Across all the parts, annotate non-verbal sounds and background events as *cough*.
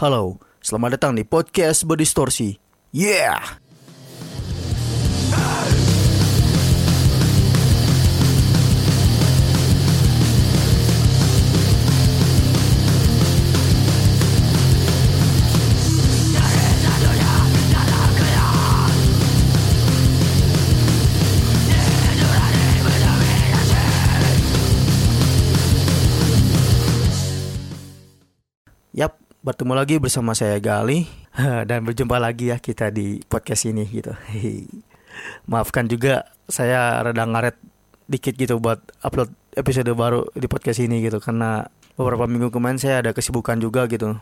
Halo, selamat datang di podcast berdistorsi. Yeah! Bertemu lagi bersama saya Gali *laughs* dan berjumpa lagi ya kita di podcast ini gitu. *laughs* Maafkan juga saya rada ngaret dikit gitu buat upload episode baru di podcast ini gitu karena beberapa minggu kemarin saya ada kesibukan juga gitu.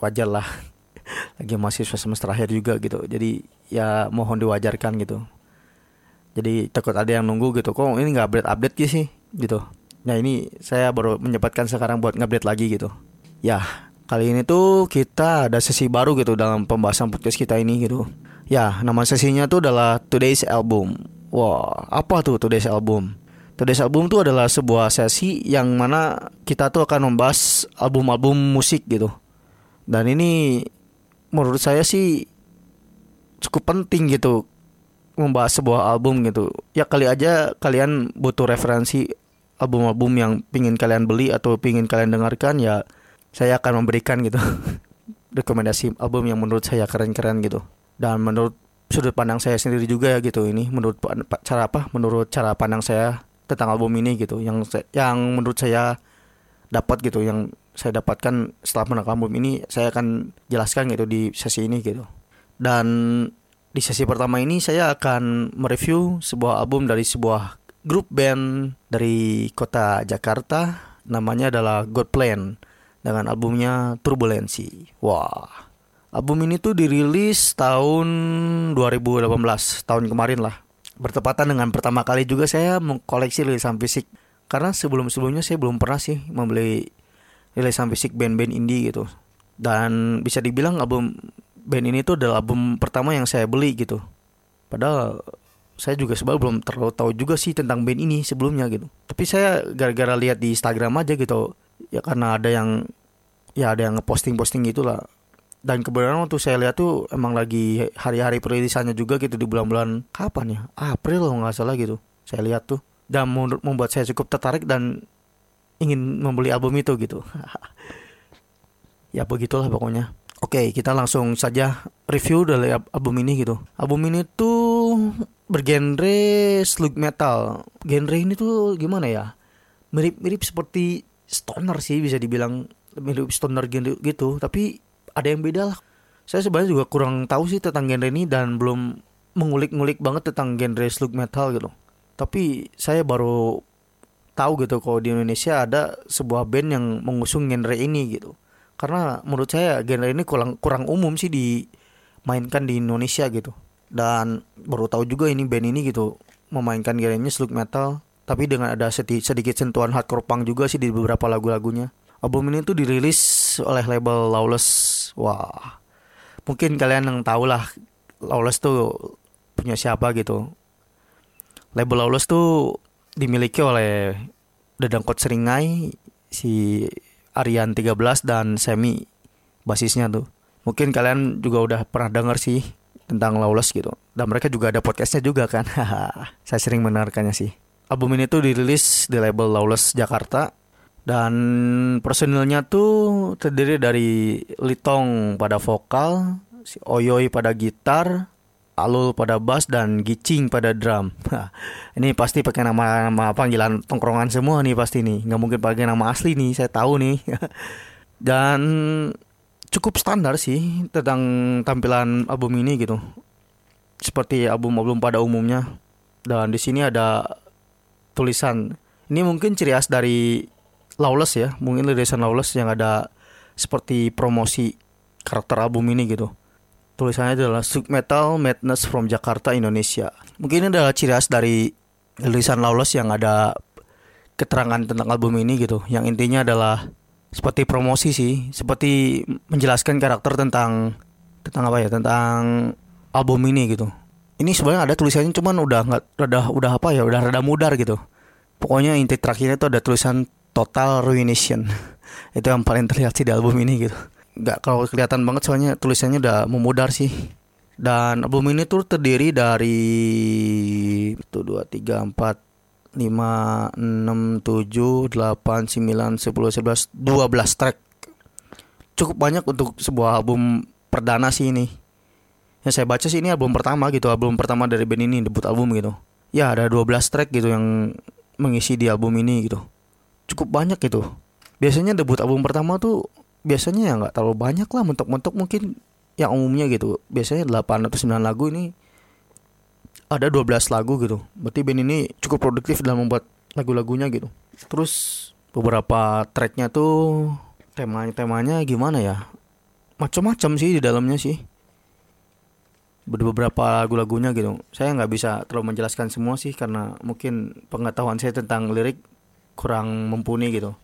Wajar lah. *laughs* Lagi mahasiswa semester akhir juga gitu. Jadi ya mohon diwajarkan gitu. Jadi takut ada yang nunggu gitu. Kok ini nggak update-update gitu sih gitu. Nah ini saya baru menyempatkan sekarang buat ngupdate lagi gitu. Ya, kali ini tuh kita ada sesi baru gitu dalam pembahasan podcast kita ini gitu. Ya, nama sesinya tuh adalah Today's Album. Wah, apa tuh Today's Album? Today's Album tuh adalah sebuah sesi yang mana kita tuh akan membahas album-album musik gitu. Dan ini menurut saya sih cukup penting gitu membahas sebuah album gitu. Ya kali aja kalian butuh referensi album-album yang pingin kalian beli atau pingin kalian dengarkan ya saya akan memberikan gitu. *laughs* Rekomendasi album yang menurut saya keren-keren gitu. Dan menurut sudut pandang saya sendiri juga ya gitu ini menurut cara apa? Menurut cara pandang saya tentang album ini gitu yang yang menurut saya dapat gitu yang saya dapatkan setelah mendengar album ini saya akan jelaskan gitu di sesi ini gitu. Dan di sesi pertama ini saya akan mereview sebuah album dari sebuah grup band dari kota Jakarta namanya adalah God Plan dengan albumnya Turbulensi. Wah, album ini tuh dirilis tahun 2018, tahun kemarin lah. Bertepatan dengan pertama kali juga saya mengkoleksi rilisan fisik. Karena sebelum-sebelumnya saya belum pernah sih membeli rilisan fisik band-band indie gitu. Dan bisa dibilang album band ini tuh adalah album pertama yang saya beli gitu. Padahal saya juga sebab belum terlalu tahu juga sih tentang band ini sebelumnya gitu. Tapi saya gara-gara lihat di Instagram aja gitu ya karena ada yang ya ada yang ngeposting-posting gitulah. Dan kebetulan waktu saya lihat tuh emang lagi hari-hari perilisannya juga gitu di bulan-bulan kapan ya? April loh nggak salah gitu saya lihat tuh. Dan membuat saya cukup tertarik dan ingin membeli album itu gitu. *laughs* Ya begitulah pokoknya. Oke kita langsung saja review dari album ini gitu. Album ini tuh bergenre slug metal. Genre ini tuh gimana ya? Mirip-mirip seperti stoner sih bisa dibilang mirip stoner gitu. Tapi ada yang beda lah. Saya sebenarnya juga kurang tahu sih tentang genre ini dan belum mengulik-ngulik banget tentang genre slug metal gitu. Tapi saya baru tahu gitu kalau di Indonesia ada sebuah band yang mengusung genre ini gitu. Karena menurut saya genre ini kurang kurang umum sih dimainkan di Indonesia gitu. Dan baru tahu juga ini band ini gitu memainkan genrenya slug metal tapi dengan ada sedikit, sentuhan hardcore punk juga sih di beberapa lagu-lagunya. Album ini tuh dirilis oleh label Lawless. Wah, mungkin kalian yang tahu lah Lawless tuh punya siapa gitu. Label Lawless tuh dimiliki oleh Dedangkot Seringai, si Aryan 13 dan Semi basisnya tuh. Mungkin kalian juga udah pernah dengar sih tentang Lawless gitu. Dan mereka juga ada podcastnya juga kan. *laughs* Saya sering mendengarkannya sih. Album ini tuh dirilis di label Lawless Jakarta dan personilnya tuh terdiri dari Litong pada vokal, si Oyoy pada gitar, Alul pada bass dan Gicing pada drum. ini pasti pakai nama nama panggilan tongkrongan semua nih pasti nih. Nggak mungkin pakai nama asli nih, saya tahu nih. *laughs* dan cukup standar sih tentang tampilan album ini gitu. Seperti album-album pada umumnya. Dan di sini ada tulisan. Ini mungkin ciri khas dari Lawless ya mungkin tulisan Lawless yang ada seperti promosi karakter album ini gitu. Tulisannya adalah Sub Metal Madness from Jakarta Indonesia. Mungkin ini adalah ciri khas dari tulisan Lawless yang ada keterangan tentang album ini gitu. Yang intinya adalah seperti promosi sih seperti menjelaskan karakter tentang tentang apa ya tentang album ini gitu ini sebenarnya ada tulisannya cuman udah nggak udah udah apa ya udah rada mudar gitu. Pokoknya inti terakhirnya tuh ada tulisan total ruination. *laughs* Itu yang paling terlihat sih di album ini gitu. Nggak kalau kelihatan banget soalnya tulisannya udah memudar sih. Dan album ini tuh terdiri dari itu dua tiga empat lima enam tujuh delapan sembilan sepuluh sebelas dua belas track. Cukup banyak untuk sebuah album perdana sih ini yang saya baca sih ini album pertama gitu album pertama dari band ini debut album gitu. Ya ada 12 track gitu yang mengisi di album ini gitu. Cukup banyak gitu. Biasanya debut album pertama tuh biasanya ya nggak terlalu banyak lah mentok-mentok mungkin yang umumnya gitu. Biasanya 8 atau 9 lagu ini ada 12 lagu gitu. Berarti band ini cukup produktif dalam membuat lagu-lagunya gitu. Terus beberapa tracknya tuh temanya temanya gimana ya? Macam-macam sih di dalamnya sih beberapa lagu-lagunya gitu. Saya nggak bisa terlalu menjelaskan semua sih karena mungkin pengetahuan saya tentang lirik kurang mumpuni gitu.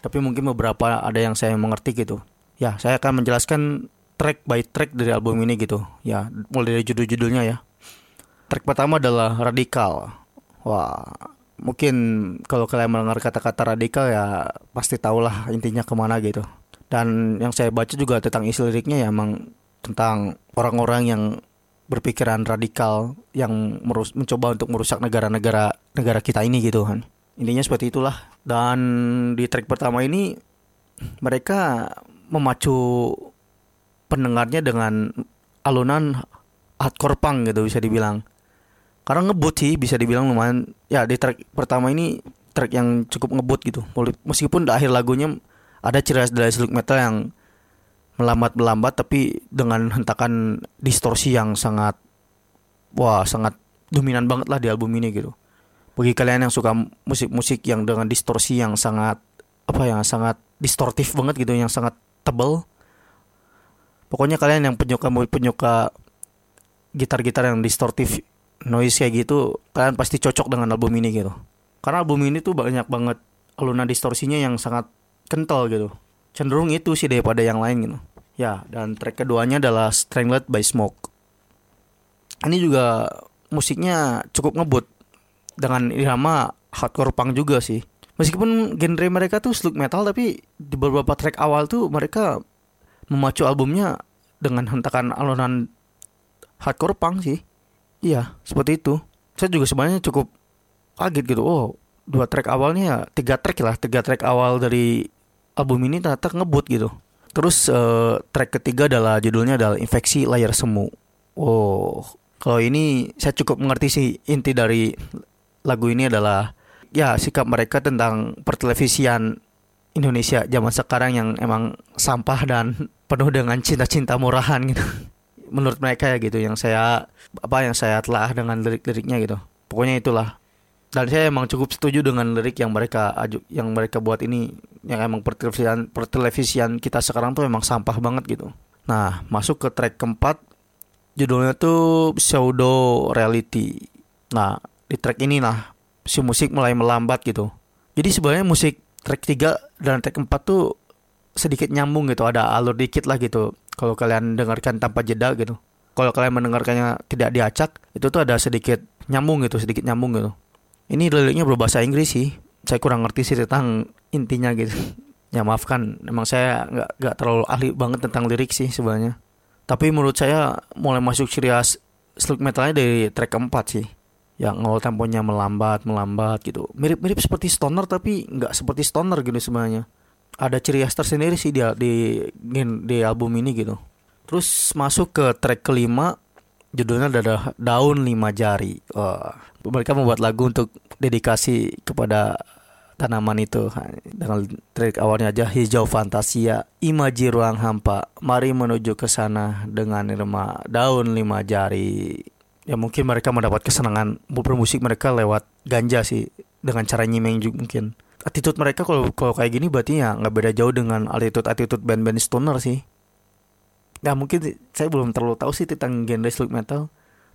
Tapi mungkin beberapa ada yang saya mengerti gitu. Ya saya akan menjelaskan track by track dari album ini gitu. Ya mulai dari judul-judulnya ya. Track pertama adalah radikal. Wah mungkin kalau kalian mendengar kata-kata radikal ya pasti tahulah intinya ke mana gitu. Dan yang saya baca juga tentang isi liriknya ya emang tentang orang-orang yang berpikiran radikal yang merus mencoba untuk merusak negara-negara negara kita ini gitu kan. Intinya seperti itulah. Dan di track pertama ini mereka memacu pendengarnya dengan alunan hardcore punk gitu bisa dibilang. Karena ngebut sih bisa dibilang lumayan. Ya di track pertama ini track yang cukup ngebut gitu. Meskipun di akhir lagunya ada ciri dari slug metal yang melambat-melambat tapi dengan hentakan distorsi yang sangat wah sangat dominan banget lah di album ini gitu. Bagi kalian yang suka musik-musik yang dengan distorsi yang sangat apa ya sangat distortif banget gitu yang sangat tebal. Pokoknya kalian yang penyuka penyuka gitar-gitar yang distortif noise kayak gitu kalian pasti cocok dengan album ini gitu. Karena album ini tuh banyak banget alunan distorsinya yang sangat kental gitu cenderung itu sih daripada yang lain gitu. Ya, dan track keduanya adalah Strangled by Smoke. Ini juga musiknya cukup ngebut dengan irama hardcore punk juga sih. Meskipun genre mereka tuh slug metal tapi di beberapa track awal tuh mereka memacu albumnya dengan hentakan alunan hardcore punk sih. Iya, seperti itu. Saya juga sebenarnya cukup kaget gitu. Oh, dua track awalnya tiga track lah, tiga track awal dari album ini ternyata ngebut gitu. Terus uh, track ketiga adalah judulnya adalah infeksi layar semu. Oh, kalau ini saya cukup mengerti sih inti dari lagu ini adalah ya sikap mereka tentang pertelevisian Indonesia zaman sekarang yang emang sampah dan *laughs* penuh dengan cinta-cinta murahan gitu. *laughs* Menurut mereka ya gitu yang saya apa yang saya telah dengan lirik-liriknya gitu. Pokoknya itulah dan saya emang cukup setuju dengan lirik yang mereka aju yang mereka buat ini yang emang pertelevisian pertelevisian kita sekarang tuh emang sampah banget gitu. Nah, masuk ke track keempat judulnya tuh pseudo reality. Nah, di track ini nah si musik mulai melambat gitu. Jadi sebenarnya musik track 3 dan track 4 tuh sedikit nyambung gitu, ada alur dikit lah gitu. Kalau kalian dengarkan tanpa jeda gitu. Kalau kalian mendengarkannya tidak diacak, itu tuh ada sedikit nyambung gitu, sedikit nyambung gitu. Ini liriknya berbahasa Inggris sih. Saya kurang ngerti sih tentang intinya gitu. *laughs* Ya maafkan, emang saya nggak nggak terlalu ahli banget tentang lirik sih sebenarnya. Tapi menurut saya mulai masuk ciri khas slug metalnya dari track keempat sih. Yang awal temponya melambat, melambat gitu. Mirip-mirip seperti stoner tapi nggak seperti stoner gitu sebenarnya. Ada ciri khas tersendiri sih di, di di album ini gitu. Terus masuk ke track kelima judulnya adalah Daun Lima Jari. Wah, mereka membuat lagu untuk dedikasi kepada tanaman itu. Dengan trik awalnya aja hijau fantasia imaji ruang hampa. Mari menuju ke sana dengan irma daun lima jari. Ya mungkin mereka mendapat kesenangan bermusik mereka lewat ganja sih dengan cara nyimeng juga mungkin. Attitude mereka kalau kalau kayak gini berarti ya nggak beda jauh dengan attitude attitude band-band stoner sih ya mungkin saya belum terlalu tahu sih tentang genre sleep metal.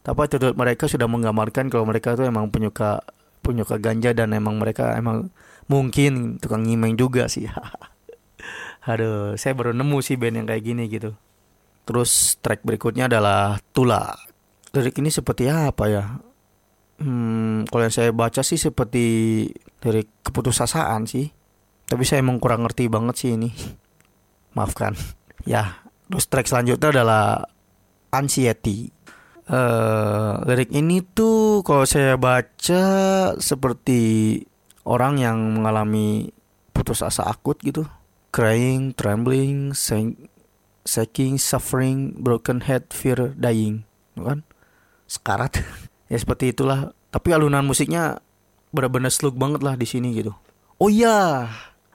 Tapi attitude mereka sudah menggambarkan kalau mereka tuh emang penyuka penyuka ganja dan emang mereka emang mungkin tukang nyimeng juga sih. *laughs* Aduh saya baru nemu sih band yang kayak gini gitu. Terus track berikutnya adalah Tula lirik ini seperti apa ya? Hmm, kalau yang saya baca sih seperti dari keputusasaan sih. Tapi saya emang kurang ngerti banget sih ini. *laughs* Maafkan. Ya, terus track selanjutnya adalah Anxiety. Uh, lirik ini tuh kalau saya baca seperti orang yang mengalami putus asa akut gitu, crying, trembling, shaking, suffering, broken head, fear, dying, kan? Sekarat. *laughs* ya seperti itulah. Tapi alunan musiknya benar-benar slug banget lah di sini gitu. Oh iya,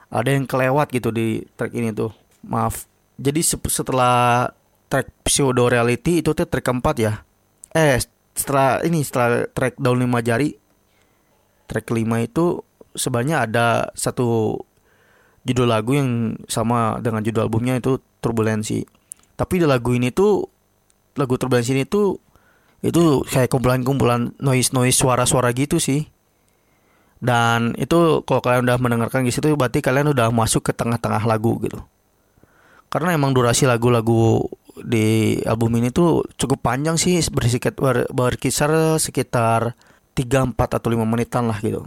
ada yang kelewat gitu di track ini tuh. Maaf. Jadi setelah track pseudo reality itu tuh track keempat ya. Eh setelah ini setelah track daun lima jari track lima itu sebenarnya ada satu judul lagu yang sama dengan judul albumnya itu turbulensi. Tapi di lagu ini tuh lagu turbulensi ini tuh itu kayak kumpulan-kumpulan noise-noise suara-suara gitu sih dan itu kalau kalian udah mendengarkan gitu berarti kalian udah masuk ke tengah-tengah lagu gitu karena emang durasi lagu-lagu di album ini tuh cukup panjang sih berisikat ber, berkisar sekitar 3, 4 atau 5 menitan lah gitu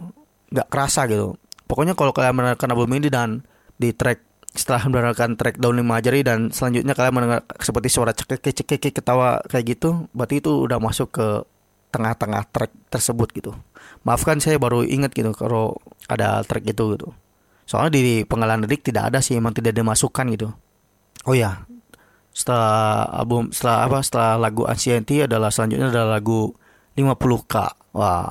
nggak kerasa gitu pokoknya kalau kalian mendengarkan album ini dan di track setelah mendengarkan track daun lima jari dan selanjutnya kalian mendengar seperti suara cekek ketawa kayak gitu berarti itu udah masuk ke tengah-tengah track tersebut gitu. Maafkan saya baru ingat gitu kalau ada track itu gitu. Soalnya di penggalan lirik tidak ada sih emang tidak dimasukkan gitu. Oh ya, setelah album setelah apa setelah lagu Ancienti adalah selanjutnya adalah lagu 50K. Wah,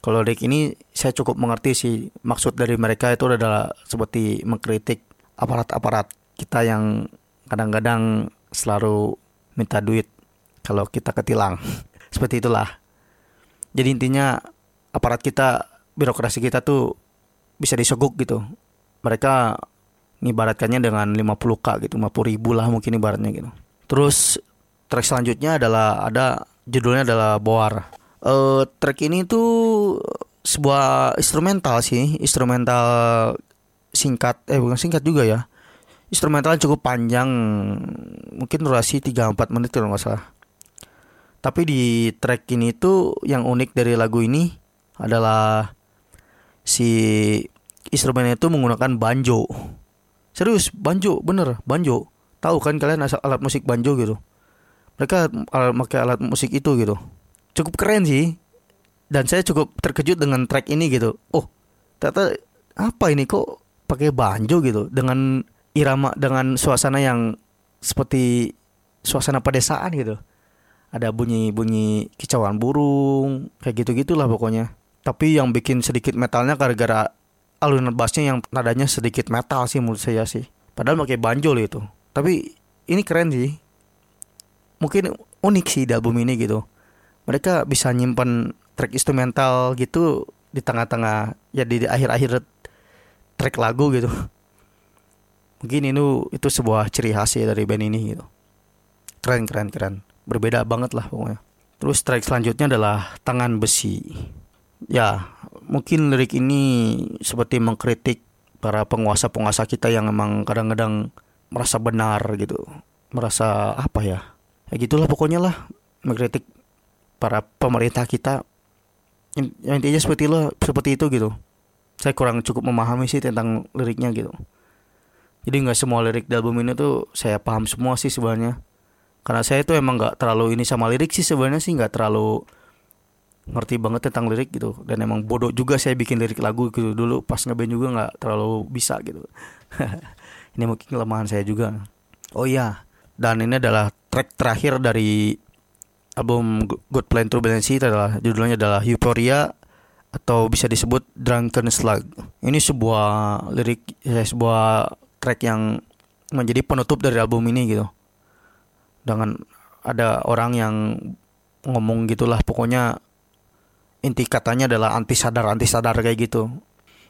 kalau lirik ini saya cukup mengerti sih maksud dari mereka itu adalah seperti mengkritik aparat-aparat kita yang kadang-kadang selalu minta duit kalau kita ketilang. *laughs* Seperti itulah. Jadi intinya aparat kita, birokrasi kita tuh bisa disogok gitu. Mereka mengibaratkannya dengan 50k gitu, 50 ribu lah mungkin ibaratnya gitu. Terus track selanjutnya adalah ada judulnya adalah Boar. Uh, track ini tuh sebuah instrumental sih, instrumental singkat eh bukan singkat juga ya. Instrumental cukup panjang, mungkin durasi 3-4 menit kalau nggak salah. Tapi di track ini tuh yang unik dari lagu ini adalah si instrumen itu menggunakan banjo. Serius, banjo, bener, banjo. Tahu kan kalian asal alat musik banjo gitu? Mereka alat, pakai alat musik itu gitu. Cukup keren sih. Dan saya cukup terkejut dengan track ini gitu. Oh, ternyata apa ini kok pakai banjo gitu dengan irama dengan suasana yang seperti suasana pedesaan gitu ada bunyi-bunyi kicauan burung kayak gitu gitulah pokoknya tapi yang bikin sedikit metalnya gara-gara alunan bassnya yang nadanya sedikit metal sih menurut saya sih. Padahal pakai banjol itu. Tapi ini keren sih. Mungkin unik sih di album ini gitu. Mereka bisa nyimpan track instrumental gitu di tengah-tengah ya di akhir-akhir track lagu gitu. Mungkin itu itu sebuah ciri khas ya dari band ini gitu. Keren keren keren. Berbeda banget lah pokoknya. Terus track selanjutnya adalah Tangan Besi. Ya, mungkin lirik ini seperti mengkritik para penguasa-penguasa kita yang emang kadang-kadang merasa benar gitu. Merasa apa ya? Ya gitulah pokoknya lah mengkritik para pemerintah kita. Yang intinya seperti itu, seperti itu gitu. Saya kurang cukup memahami sih tentang liriknya gitu. Jadi nggak semua lirik di album ini tuh saya paham semua sih sebenarnya karena saya itu emang nggak terlalu ini sama lirik sih sebenarnya sih nggak terlalu ngerti banget tentang lirik gitu. Dan emang bodoh juga saya bikin lirik lagu gitu. Dulu pas ngeband juga nggak terlalu bisa gitu. *laughs* Ini mungkin kelemahan saya juga. Oh iya. Dan ini adalah track terakhir dari album Good Plan Turbulency adalah judulnya adalah Euphoria atau bisa disebut Drunken Slug. Ini sebuah lirik ya, sebuah track yang menjadi penutup dari album ini gitu. Dengan ada orang yang ngomong gitulah pokoknya inti katanya adalah anti sadar anti sadar kayak gitu.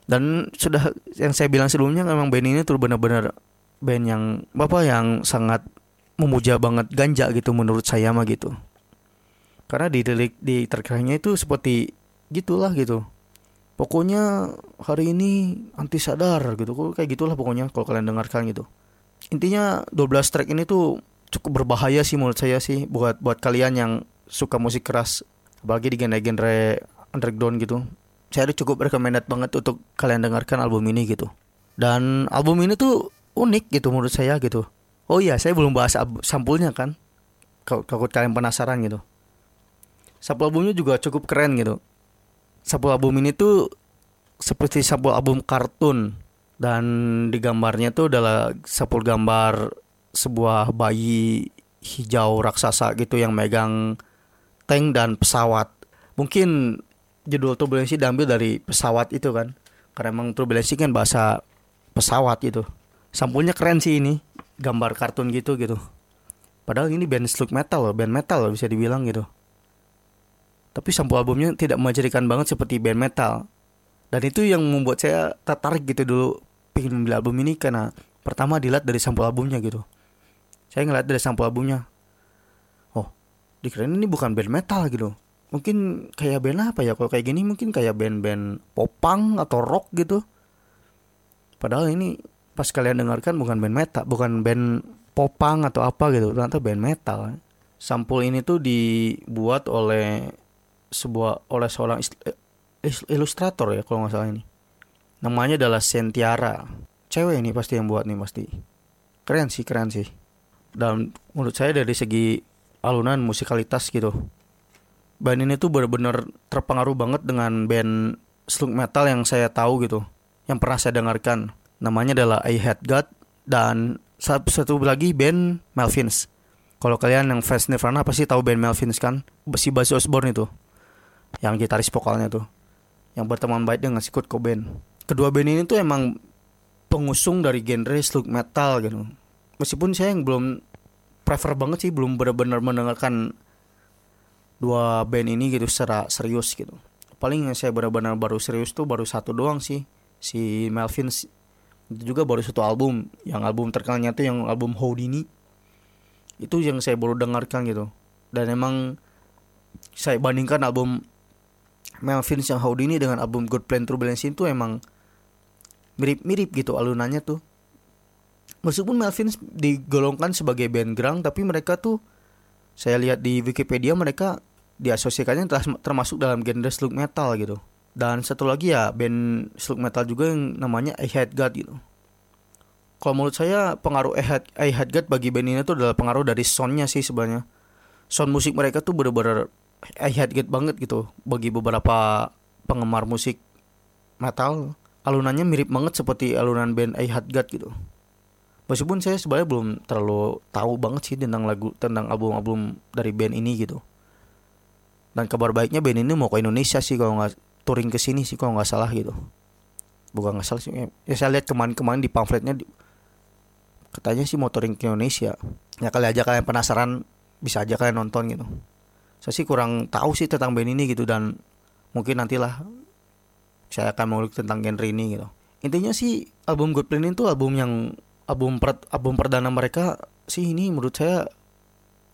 Dan sudah yang saya bilang sebelumnya memang band ini tuh benar-benar band yang bapak yang sangat memuja banget ganja gitu menurut saya mah gitu. Karena di delik di terkiranya itu seperti gitulah gitu. Pokoknya hari ini anti sadar gitu kayak gitulah pokoknya kalau kalian dengarkan gitu. Intinya 12 track ini tuh cukup berbahaya sih menurut saya sih buat buat kalian yang suka musik keras apalagi di genre-genre underground gitu saya cukup recommended banget untuk kalian dengarkan album ini gitu dan album ini tuh unik gitu menurut saya gitu Oh iya, saya belum bahas sampulnya kan. Kalau kalian penasaran gitu. Sampul albumnya juga cukup keren gitu. Sampul album ini tuh seperti sampul album kartun dan di gambarnya tuh adalah sampul gambar sebuah bayi hijau raksasa gitu yang megang tank dan pesawat. Mungkin judul turbulensi diambil dari pesawat itu kan. Karena emang turbulensi kan bahasa pesawat gitu. Sampulnya keren sih ini, gambar kartun gitu gitu. Padahal ini band slug metal loh, band metal loh bisa dibilang gitu. Tapi sampul albumnya tidak mengejerikan banget seperti band metal. Dan itu yang membuat saya tertarik gitu dulu pengen membeli album ini karena pertama dilihat dari sampul albumnya gitu. Saya ngeliat dari sampul albumnya. Dikirain ini bukan band metal gitu. Mungkin kayak band apa ya? Kalau kayak gini mungkin kayak band-band popang atau rock gitu. Padahal ini pas kalian dengarkan bukan band metal, bukan band popang atau apa gitu, ternyata band metal. Sampul ini tuh dibuat oleh sebuah oleh seorang eh, ilustrator ya kalau nggak salah ini. Namanya adalah Sentiara. Cewek ini pasti yang buat nih pasti. Keren sih, keren sih. Dan menurut saya dari segi alunan musikalitas gitu. Band ini tuh benar-benar terpengaruh banget dengan band slug metal yang saya tahu gitu. Yang pernah saya dengarkan. Namanya adalah I Had God dan satu, lagi band Melvins. Kalau kalian yang fans Nirvana pasti tahu band Melvins kan? Si Bass Osborne itu yang gitaris vokalnya tuh yang berteman baik dengan si Kurt Cobain kedua band ini tuh emang pengusung dari genre slug metal gitu meskipun saya yang belum prefer banget sih belum benar-benar mendengarkan dua band ini gitu secara serius gitu. Paling yang saya benar-benar baru serius tuh baru satu doang sih si Melvin itu juga baru satu album. Yang album terkenalnya tuh yang album Houdini. Itu yang saya baru dengarkan gitu. Dan emang saya bandingkan album Melvin yang Houdini dengan album Good Plan Turbulence itu emang mirip-mirip gitu alunannya tuh. Meskipun Melvin digolongkan sebagai band grang tapi mereka tuh saya lihat di Wikipedia mereka diasosiasikannya termasuk dalam genre slug metal gitu. Dan satu lagi ya band slug metal juga yang namanya I Had God gitu. Kalau menurut saya pengaruh I Had, I Had God bagi band ini tuh adalah pengaruh dari soundnya sih sebenarnya. Sound musik mereka tuh bener-bener I had get banget gitu bagi beberapa penggemar musik metal alunannya mirip banget seperti alunan band I Had God gitu meskipun saya sebenarnya belum terlalu tahu banget sih tentang lagu tentang album-album dari band ini gitu. Dan kabar baiknya band ini mau ke Indonesia sih kalau nggak touring ke sini sih kalau nggak salah gitu. Bukan nggak salah sih ya saya lihat kemarin-kemarin di pamfletnya katanya sih mau touring ke Indonesia. Ya kali aja kalian penasaran bisa aja kalian nonton gitu. Saya sih kurang tahu sih tentang band ini gitu dan mungkin nantilah saya akan mengulik tentang genre ini gitu. Intinya sih album Good Plan itu album yang album per, album perdana mereka sih ini menurut saya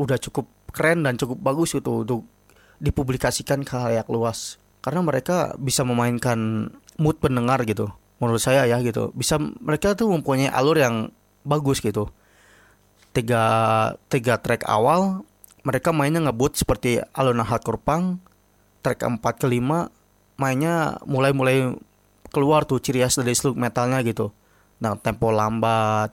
udah cukup keren dan cukup bagus gitu untuk dipublikasikan ke halayak luas. Karena mereka bisa memainkan mood pendengar gitu menurut saya ya gitu. Bisa mereka tuh mempunyai alur yang bagus gitu. Tiga tiga track awal mereka mainnya ngebut seperti alunan hardcore punk track 4 ke 5 mainnya mulai-mulai keluar tuh ciri khas dari slug metalnya gitu nah tempo lambat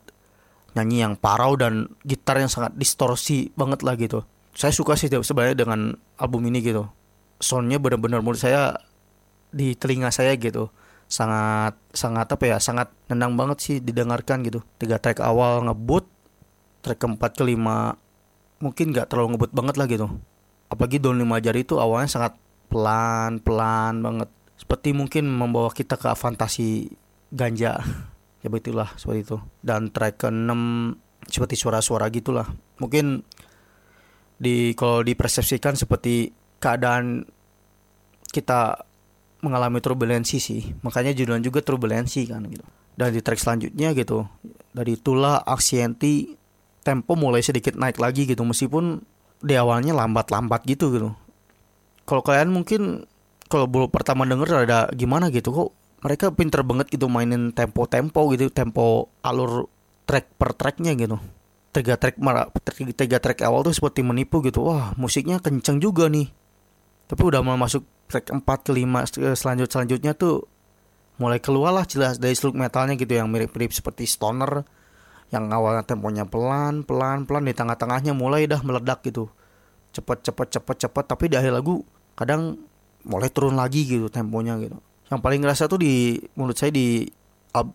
nyanyi yang parau dan gitar yang sangat distorsi banget lah gitu. Saya suka sih sebenarnya dengan album ini gitu. Soundnya benar-benar menurut saya di telinga saya gitu sangat sangat apa ya sangat nendang banget sih didengarkan gitu. Tiga track awal ngebut track keempat kelima mungkin nggak terlalu ngebut banget lah gitu. Apalagi daun lima jari itu awalnya sangat pelan pelan banget. Seperti mungkin membawa kita ke fantasi ganja *laughs* ya begitulah seperti itu. Dan track ke 6 seperti suara-suara gitulah. Mungkin di kalau dipersepsikan seperti keadaan kita mengalami turbulensi sih. Makanya judulnya juga turbulensi kan gitu. Dan di track selanjutnya gitu dari itulah aksienti tempo mulai sedikit naik lagi gitu. Meskipun di awalnya lambat-lambat gitu gitu. Kalau kalian mungkin kalau baru pertama denger ada gimana gitu kok mereka pinter banget gitu mainin tempo-tempo gitu, tempo alur track per tracknya gitu. Tiga track tiga track awal tuh seperti menipu gitu. Wah, musiknya kenceng juga nih. Tapi udah mau masuk track 4 ke 5 selanjut selanjutnya tuh mulai keluar lah jelas dari slug metalnya gitu yang mirip-mirip seperti stoner yang awalnya temponya pelan pelan pelan di tengah-tengahnya mulai dah meledak gitu cepet cepet cepet cepet tapi di akhir lagu kadang mulai turun lagi gitu temponya gitu yang paling ngerasa tuh di menurut saya di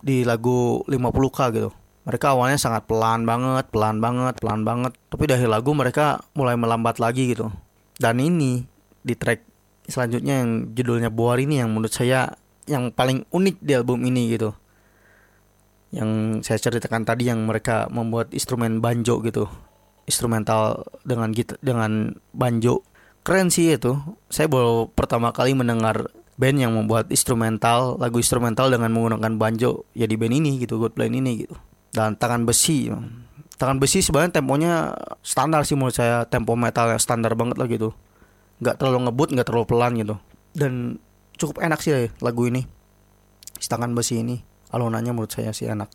di lagu 50k gitu mereka awalnya sangat pelan banget, pelan banget, pelan banget. Tapi akhir lagu mereka mulai melambat lagi gitu. Dan ini di track selanjutnya yang judulnya Boar ini yang menurut saya yang paling unik di album ini gitu. Yang saya ceritakan tadi yang mereka membuat instrumen banjo gitu. Instrumental dengan gitar dengan banjo. Keren sih itu. Saya baru pertama kali mendengar band yang membuat instrumental, lagu instrumental dengan menggunakan banjo ya di band ini gitu, God Plan ini gitu. Dan tangan besi tangan besi sebenarnya temponya standar sih menurut saya tempo metal yang standar banget lah gitu. Nggak terlalu ngebut nggak terlalu pelan gitu. Dan cukup enak sih ya, lagu ini. Tangan besi ini alunannya menurut saya sih enak.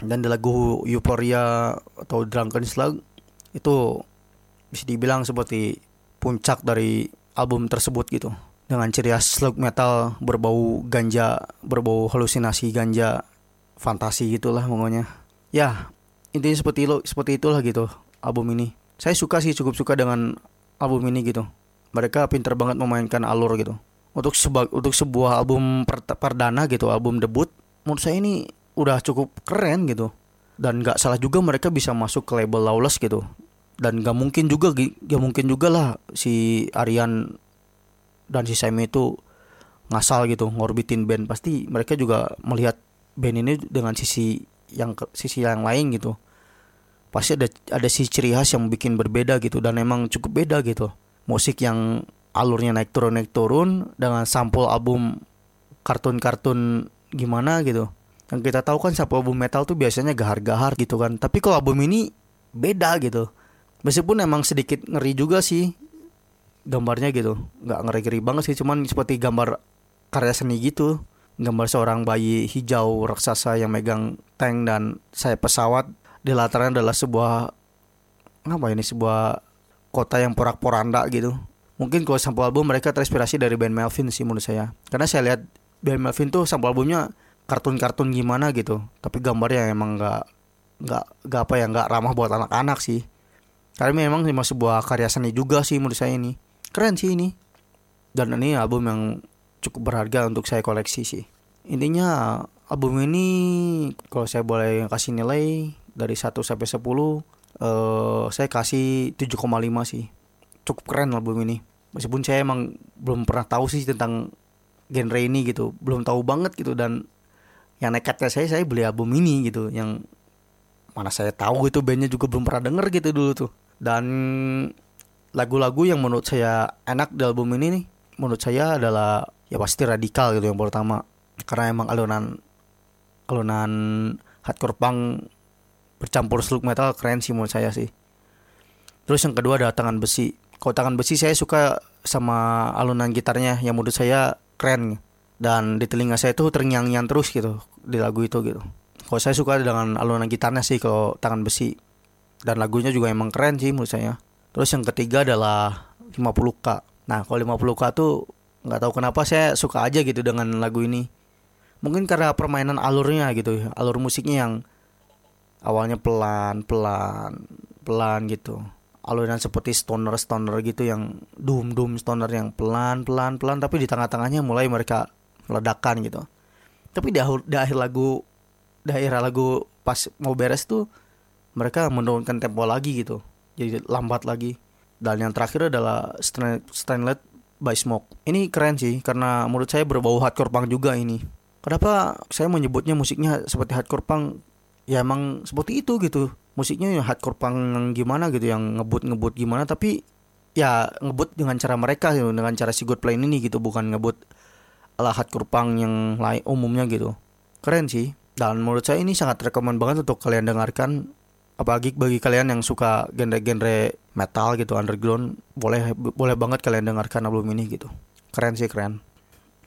Dan di lagu Euphoria atau Drunken Slug itu bisa dibilang seperti puncak dari album tersebut gitu dengan ciri khas slug metal berbau ganja berbau halusinasi ganja fantasi gitulah pokoknya. Ya intinya seperti itu seperti itulah gitu album ini. Saya suka sih cukup suka dengan album ini gitu. Mereka pinter banget memainkan alur gitu. Untuk seba untuk sebuah album per perdana gitu album debut menurut saya ini udah cukup keren gitu. Dan nggak salah juga mereka bisa masuk ke label Lawless gitu. Dan gak mungkin juga gak mungkin juga lah si Aryan dan si Sam itu ngasal gitu ngorbitin band. Pasti mereka juga melihat band ini dengan sisi yang sisi yang lain gitu. Pasti ada ada si ciri khas yang bikin berbeda gitu dan emang cukup beda gitu. Musik yang alurnya naik turun naik turun dengan sampul album kartun-kartun gimana gitu. Yang kita tahu kan sampul album metal tuh biasanya gahar-gahar gitu kan. Tapi kalau album ini beda gitu. Meskipun emang sedikit ngeri juga sih gambarnya gitu nggak ngeri-ngeri banget sih cuman seperti gambar karya seni gitu gambar seorang bayi hijau raksasa yang megang tank dan saya pesawat di latarnya adalah sebuah apa ini sebuah kota yang porak-poranda gitu. Mungkin kalau sampul album mereka terinspirasi dari band Melvin sih menurut saya. Karena saya lihat band Melvin tuh sampul albumnya kartun-kartun gimana gitu. Tapi gambarnya emang nggak nggak nggak apa ya nggak ramah buat anak-anak sih. Karena memang cuma sebuah karya seni juga sih menurut saya ini. Keren sih ini. Dan ini album yang cukup berharga untuk saya koleksi sih. Intinya album ini kalau saya boleh kasih nilai dari 1 sampai 10 uh, saya kasih 7,5 sih. Cukup keren album ini. Meskipun saya emang belum pernah tahu sih tentang genre ini gitu. Belum tahu banget gitu dan yang nekatnya saya saya beli album ini gitu yang mana saya tahu itu bandnya juga belum pernah denger gitu dulu tuh dan lagu-lagu yang menurut saya enak di album ini nih menurut saya adalah ya pasti radikal gitu yang pertama. Karena emang alunan alunan hardcore punk bercampur slug metal keren sih menurut saya sih. Terus yang kedua ada tangan besi. Kalau tangan besi saya suka sama alunan gitarnya yang menurut saya keren. Dan di telinga saya itu terngiang-ngiang terus gitu di lagu itu gitu. Kalau saya suka dengan alunan gitarnya sih kalau tangan besi. Dan lagunya juga emang keren sih menurut saya terus yang ketiga adalah 50k nah kalau 50k tuh nggak tahu kenapa saya suka aja gitu dengan lagu ini. Mungkin karena permainan alurnya gitu alur musiknya yang awalnya pelan pelan pelan gitu. Aluran seperti stoner stoner gitu yang doom doom stoner yang pelan pelan pelan tapi di tengah-tengahnya mulai mereka meledakan gitu. Tapi di akhir, di akhir lagu di akhir lagu pas mau beres tuh mereka menurunkan tempo lagi gitu jadi lambat lagi dan yang terakhir adalah Stainlet by Smoke. Ini keren sih karena menurut saya berbau hardcore punk juga ini. Kenapa saya menyebutnya musiknya seperti hardcore punk? Ya emang seperti itu gitu. Musiknya hardcore punk yang gimana gitu yang ngebut-ngebut gimana tapi ya ngebut dengan cara mereka gitu, dengan cara si God Plane ini gitu bukan ngebut ala hardcore punk yang lain umumnya gitu. Keren sih. Dan menurut saya ini sangat rekomend banget untuk kalian dengarkan apalagi bagi kalian yang suka genre-genre metal gitu underground boleh boleh banget kalian dengarkan album ini gitu. Keren sih keren.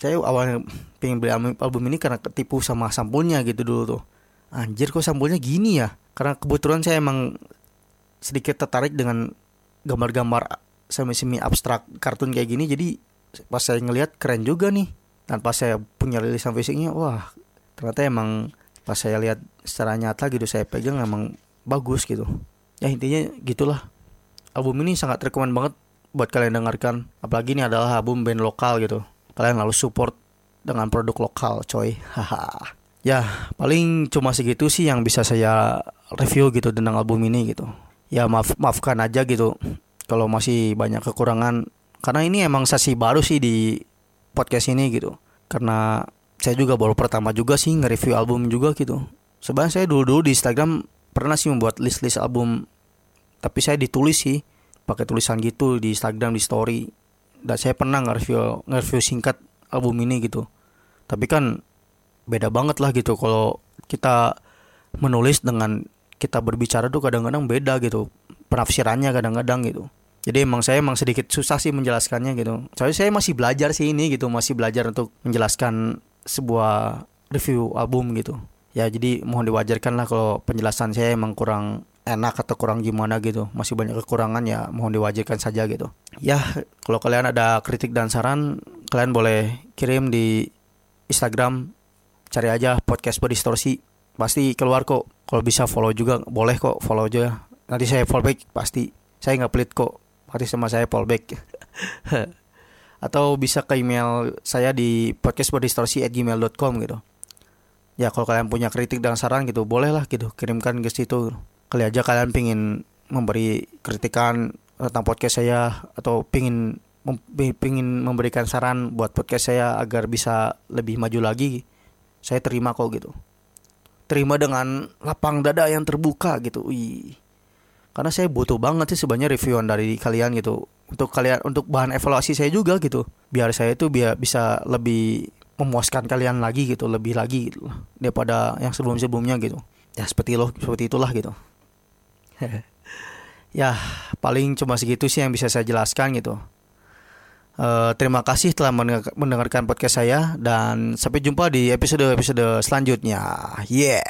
Saya awalnya pengen beli album ini karena ketipu sama sampulnya gitu dulu tuh. Anjir kok sampulnya gini ya? Karena kebetulan saya emang sedikit tertarik dengan gambar-gambar semi-semi abstrak kartun kayak gini. Jadi pas saya ngelihat keren juga nih. Dan pas saya punya rilisan fisiknya wah ternyata emang pas saya lihat secara nyata gitu saya pegang emang bagus gitu. Ya intinya gitulah. Album ini sangat rekomend banget buat kalian dengarkan. Apalagi ini adalah album band lokal gitu. Kalian lalu support dengan produk lokal coy. Haha. Ya paling cuma segitu sih yang bisa saya review gitu tentang album ini gitu. Ya maaf maafkan aja gitu kalau masih banyak kekurangan. Karena ini emang sesi baru sih di podcast ini gitu. Karena saya juga baru pertama juga sih nge-review album juga gitu. Sebenarnya saya dulu-dulu di Instagram pernah sih membuat list-list album tapi saya ditulis sih pakai tulisan gitu di Instagram di story. Dan saya pernah nge-review nge-review singkat album ini gitu. Tapi kan beda banget lah gitu kalau kita menulis dengan kita berbicara tuh kadang-kadang beda gitu penafsirannya kadang-kadang gitu. Jadi emang saya emang sedikit susah sih menjelaskannya gitu. Soalnya saya masih belajar sih ini gitu masih belajar untuk menjelaskan sebuah review album gitu ya jadi mohon diwajarkan lah kalau penjelasan saya emang kurang enak atau kurang gimana gitu. Masih banyak kekurangan ya mohon diwajarkan saja gitu. Ya kalau kalian ada kritik dan saran kalian boleh kirim di Instagram. Cari aja podcast berdistorsi pasti keluar kok. Kalau bisa follow juga boleh kok follow aja. Nanti saya follow back pasti. Saya nggak pelit kok. Pasti sama saya follow back. *laughs* Atau bisa ke email saya di podcastberdistorsi@gmail.com gitu ya kalau kalian punya kritik dan saran gitu boleh lah gitu kirimkan ke situ. Kali aja kalian pingin memberi kritikan tentang podcast saya atau pingin mem pingin memberikan saran buat podcast saya agar bisa lebih maju lagi saya terima kok gitu. Terima dengan lapang dada yang terbuka gitu wih. Karena saya butuh banget sih sebenarnya reviewan dari kalian gitu. Untuk kalian untuk bahan evaluasi saya juga gitu. Biar saya itu biar bisa lebih memuaskan kalian lagi gitu lebih lagi gitu daripada yang sebelum sebelumnya gitu ya seperti lo seperti itulah gitu *laughs* ya paling cuma segitu sih yang bisa saya jelaskan gitu Uh, terima kasih telah mendengarkan podcast saya dan sampai jumpa di episode-episode selanjutnya. Yeah.